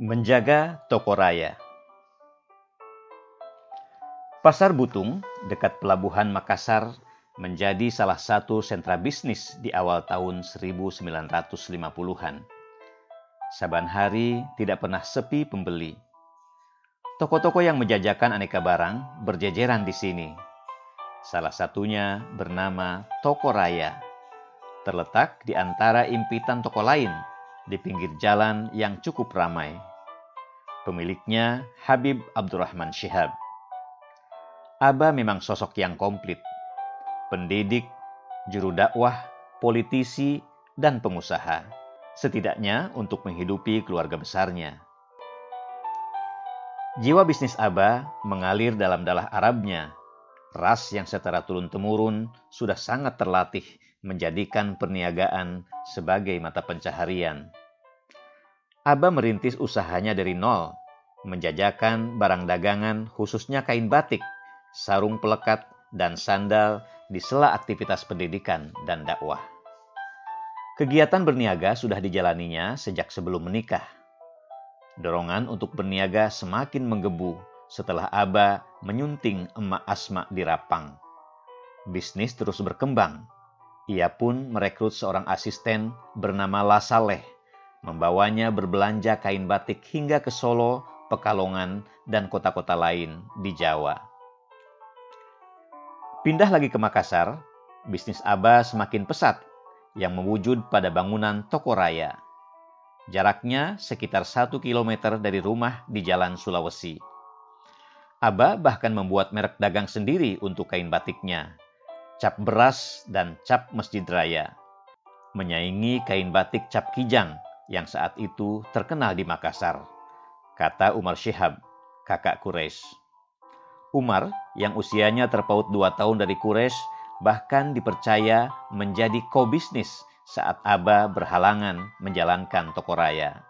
Menjaga toko raya. Pasar Butung dekat pelabuhan Makassar menjadi salah satu sentra bisnis di awal tahun 1950-an. Saban hari tidak pernah sepi pembeli. Toko-toko yang menjajakan aneka barang berjejeran di sini. Salah satunya bernama Toko Raya. Terletak di antara impitan toko lain di pinggir jalan yang cukup ramai. Pemiliknya Habib Abdurrahman Syihab. Aba memang sosok yang komplit. Pendidik, juru dakwah, politisi, dan pengusaha. Setidaknya untuk menghidupi keluarga besarnya. Jiwa bisnis Aba mengalir dalam dalah Arabnya. Ras yang secara turun-temurun sudah sangat terlatih menjadikan perniagaan sebagai mata pencaharian. Aba merintis usahanya dari nol, menjajakan barang dagangan khususnya kain batik, sarung pelekat, dan sandal di sela aktivitas pendidikan dan dakwah. Kegiatan berniaga sudah dijalaninya sejak sebelum menikah. Dorongan untuk berniaga semakin menggebu setelah Aba menyunting emak Asma di Rapang. Bisnis terus berkembang. Ia pun merekrut seorang asisten bernama Lasaleh, membawanya berbelanja kain batik hingga ke Solo, Pekalongan, dan kota-kota lain di Jawa. Pindah lagi ke Makassar, bisnis Aba semakin pesat yang mewujud pada bangunan toko raya. Jaraknya sekitar satu kilometer dari rumah di Jalan Sulawesi. Aba bahkan membuat merek dagang sendiri untuk kain batiknya, cap beras dan cap masjid raya. Menyaingi kain batik cap kijang yang saat itu terkenal di Makassar, kata Umar Syihab, kakak Quraisy. Umar yang usianya terpaut dua tahun dari Quraisy bahkan dipercaya menjadi co-bisnis saat Aba berhalangan menjalankan toko raya.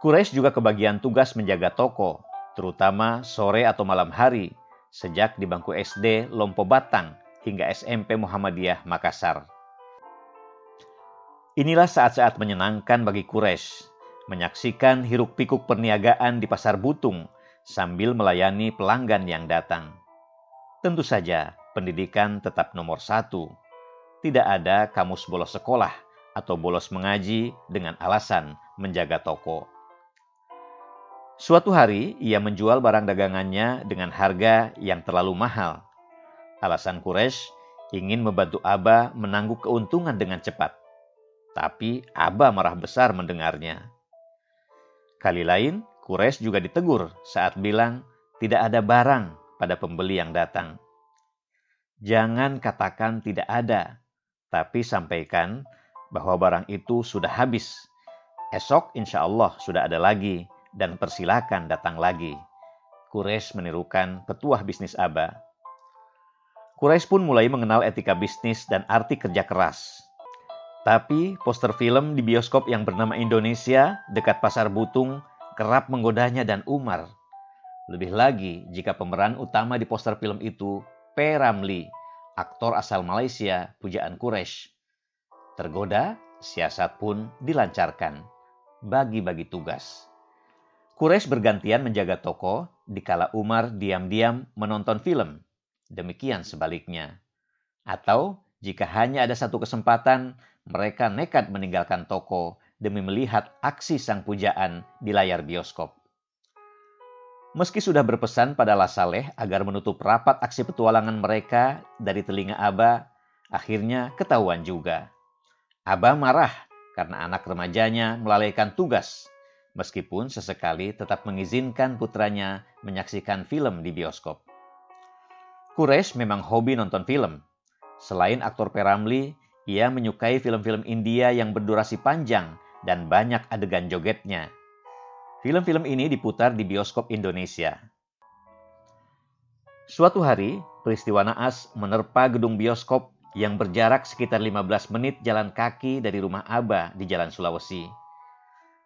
Quraisy juga kebagian tugas menjaga toko, terutama sore atau malam hari, sejak di bangku SD Lompo Batang hingga SMP Muhammadiyah Makassar. Inilah saat-saat menyenangkan bagi Quraisy, menyaksikan hiruk-pikuk perniagaan di pasar Butung sambil melayani pelanggan yang datang. Tentu saja, pendidikan tetap nomor satu. Tidak ada kamus bolos sekolah atau bolos mengaji dengan alasan menjaga toko. Suatu hari, ia menjual barang dagangannya dengan harga yang terlalu mahal. Alasan Quraisy ingin membantu Aba menangguk keuntungan dengan cepat. Tapi Aba marah besar mendengarnya. Kali lain, Quraisy juga ditegur saat bilang tidak ada barang pada pembeli yang datang. Jangan katakan tidak ada, tapi sampaikan bahwa barang itu sudah habis. Esok insya Allah sudah ada lagi dan persilakan datang lagi. Quraisy menirukan petuah bisnis Aba. Quraisy pun mulai mengenal etika bisnis dan arti kerja keras. Tapi poster film di bioskop yang bernama Indonesia dekat Pasar Butung kerap menggodanya dan Umar. Lebih lagi jika pemeran utama di poster film itu P. Ramli, aktor asal Malaysia, pujaan Quraisy. Tergoda, siasat pun dilancarkan. Bagi-bagi tugas. Quraisy bergantian menjaga toko, dikala Umar diam-diam menonton film. Demikian sebaliknya. Atau jika hanya ada satu kesempatan, mereka nekat meninggalkan toko demi melihat aksi sang pujaan di layar bioskop. Meski sudah berpesan pada Lasaleh agar menutup rapat aksi petualangan mereka dari telinga Aba, akhirnya ketahuan juga. Aba marah karena anak remajanya melalaikan tugas meskipun sesekali tetap mengizinkan putranya menyaksikan film di bioskop. Quraisy memang hobi nonton film. Selain aktor Peramli, ia menyukai film-film India yang berdurasi panjang dan banyak adegan jogetnya. Film-film ini diputar di bioskop Indonesia. Suatu hari, peristiwa naas menerpa gedung bioskop yang berjarak sekitar 15 menit jalan kaki dari rumah Aba di Jalan Sulawesi.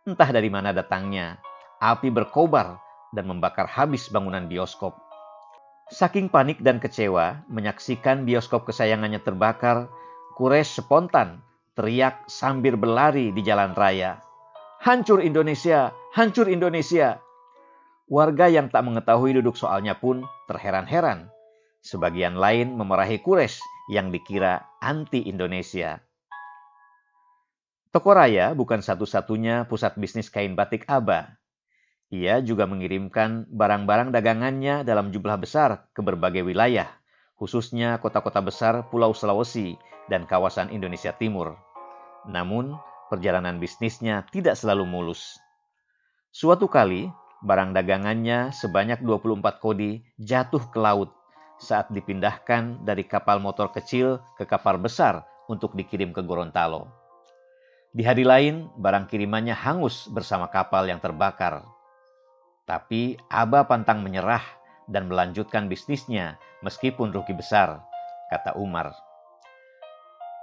Entah dari mana datangnya, api berkobar dan membakar habis bangunan bioskop. Saking panik dan kecewa menyaksikan bioskop kesayangannya terbakar, Quraisy spontan teriak sambil berlari di jalan raya. hancur Indonesia, hancur Indonesia. Warga yang tak mengetahui duduk soalnya pun terheran-heran. Sebagian lain memarahi Quraisy yang dikira anti Indonesia. Toko Raya bukan satu-satunya pusat bisnis kain batik Aba. Ia juga mengirimkan barang-barang dagangannya dalam jumlah besar ke berbagai wilayah, khususnya kota-kota besar Pulau Sulawesi dan kawasan Indonesia Timur. Namun, perjalanan bisnisnya tidak selalu mulus. Suatu kali, barang dagangannya sebanyak 24 kodi jatuh ke laut saat dipindahkan dari kapal motor kecil ke kapal besar untuk dikirim ke Gorontalo. Di hari lain, barang kirimannya hangus bersama kapal yang terbakar. Tapi Aba pantang menyerah dan melanjutkan bisnisnya meskipun rugi besar, kata Umar.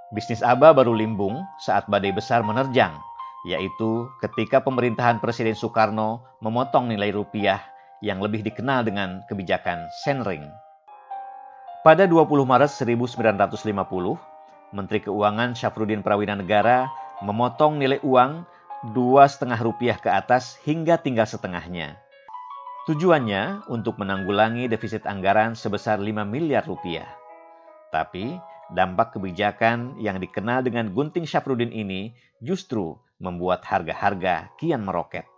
Bisnis Aba baru limbung saat badai besar menerjang, yaitu ketika pemerintahan Presiden Soekarno memotong nilai rupiah yang lebih dikenal dengan kebijakan Senring. Pada 20 Maret 1950, Menteri Keuangan Syafruddin Prawina Negara memotong nilai uang dua setengah rupiah ke atas hingga tinggal setengahnya. Tujuannya untuk menanggulangi defisit anggaran sebesar 5 miliar rupiah. Tapi dampak kebijakan yang dikenal dengan gunting Syafruddin ini justru membuat harga-harga kian meroket.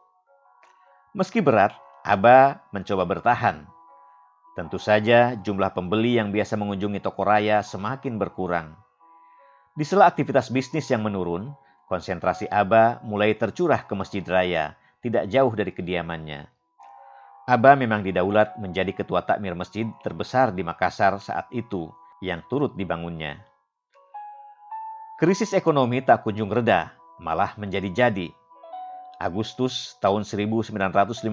Meski berat, Aba mencoba bertahan. Tentu saja jumlah pembeli yang biasa mengunjungi toko raya semakin berkurang. Di sela aktivitas bisnis yang menurun, konsentrasi Aba mulai tercurah ke masjid raya, tidak jauh dari kediamannya. Aba memang didaulat menjadi ketua takmir masjid terbesar di Makassar saat itu yang turut dibangunnya. Krisis ekonomi tak kunjung reda, malah menjadi-jadi. Agustus tahun 1959,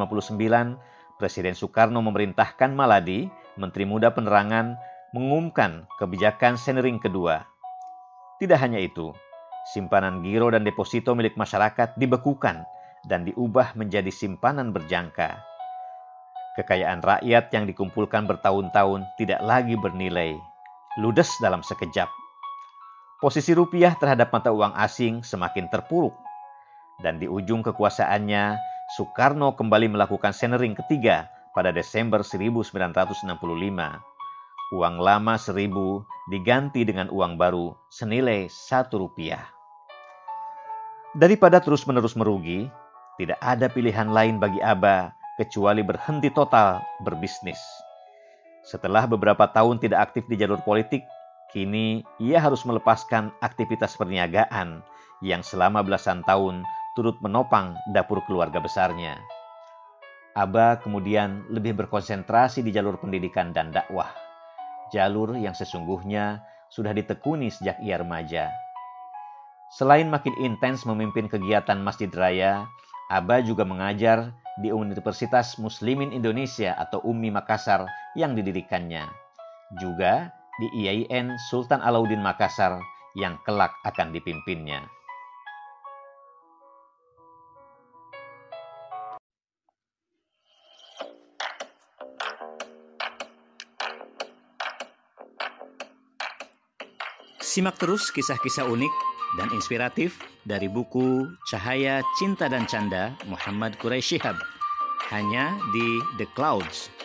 Presiden Soekarno memerintahkan Maladi, Menteri Muda Penerangan, mengumumkan kebijakan Senering kedua. Tidak hanya itu, simpanan giro dan deposito milik masyarakat dibekukan dan diubah menjadi simpanan berjangka. Kekayaan rakyat yang dikumpulkan bertahun-tahun tidak lagi bernilai, ludes dalam sekejap. Posisi rupiah terhadap mata uang asing semakin terpuruk. Dan di ujung kekuasaannya, Soekarno kembali melakukan senering ketiga pada Desember 1965. Uang lama seribu diganti dengan uang baru senilai satu rupiah. Daripada terus-menerus merugi, tidak ada pilihan lain bagi Aba kecuali berhenti total berbisnis. Setelah beberapa tahun tidak aktif di jalur politik, kini ia harus melepaskan aktivitas perniagaan yang selama belasan tahun turut menopang dapur keluarga besarnya. Aba kemudian lebih berkonsentrasi di jalur pendidikan dan dakwah, jalur yang sesungguhnya sudah ditekuni sejak ia remaja. Selain makin intens memimpin kegiatan Masjid Raya, Aba juga mengajar di Universitas Muslimin Indonesia atau UMI Makassar yang didirikannya. Juga di IAIN Sultan Alauddin Makassar yang kelak akan dipimpinnya. Simak terus kisah-kisah unik dan inspiratif dari buku Cahaya Cinta dan Canda Muhammad Quraisy Shihab. Hanya di The Clouds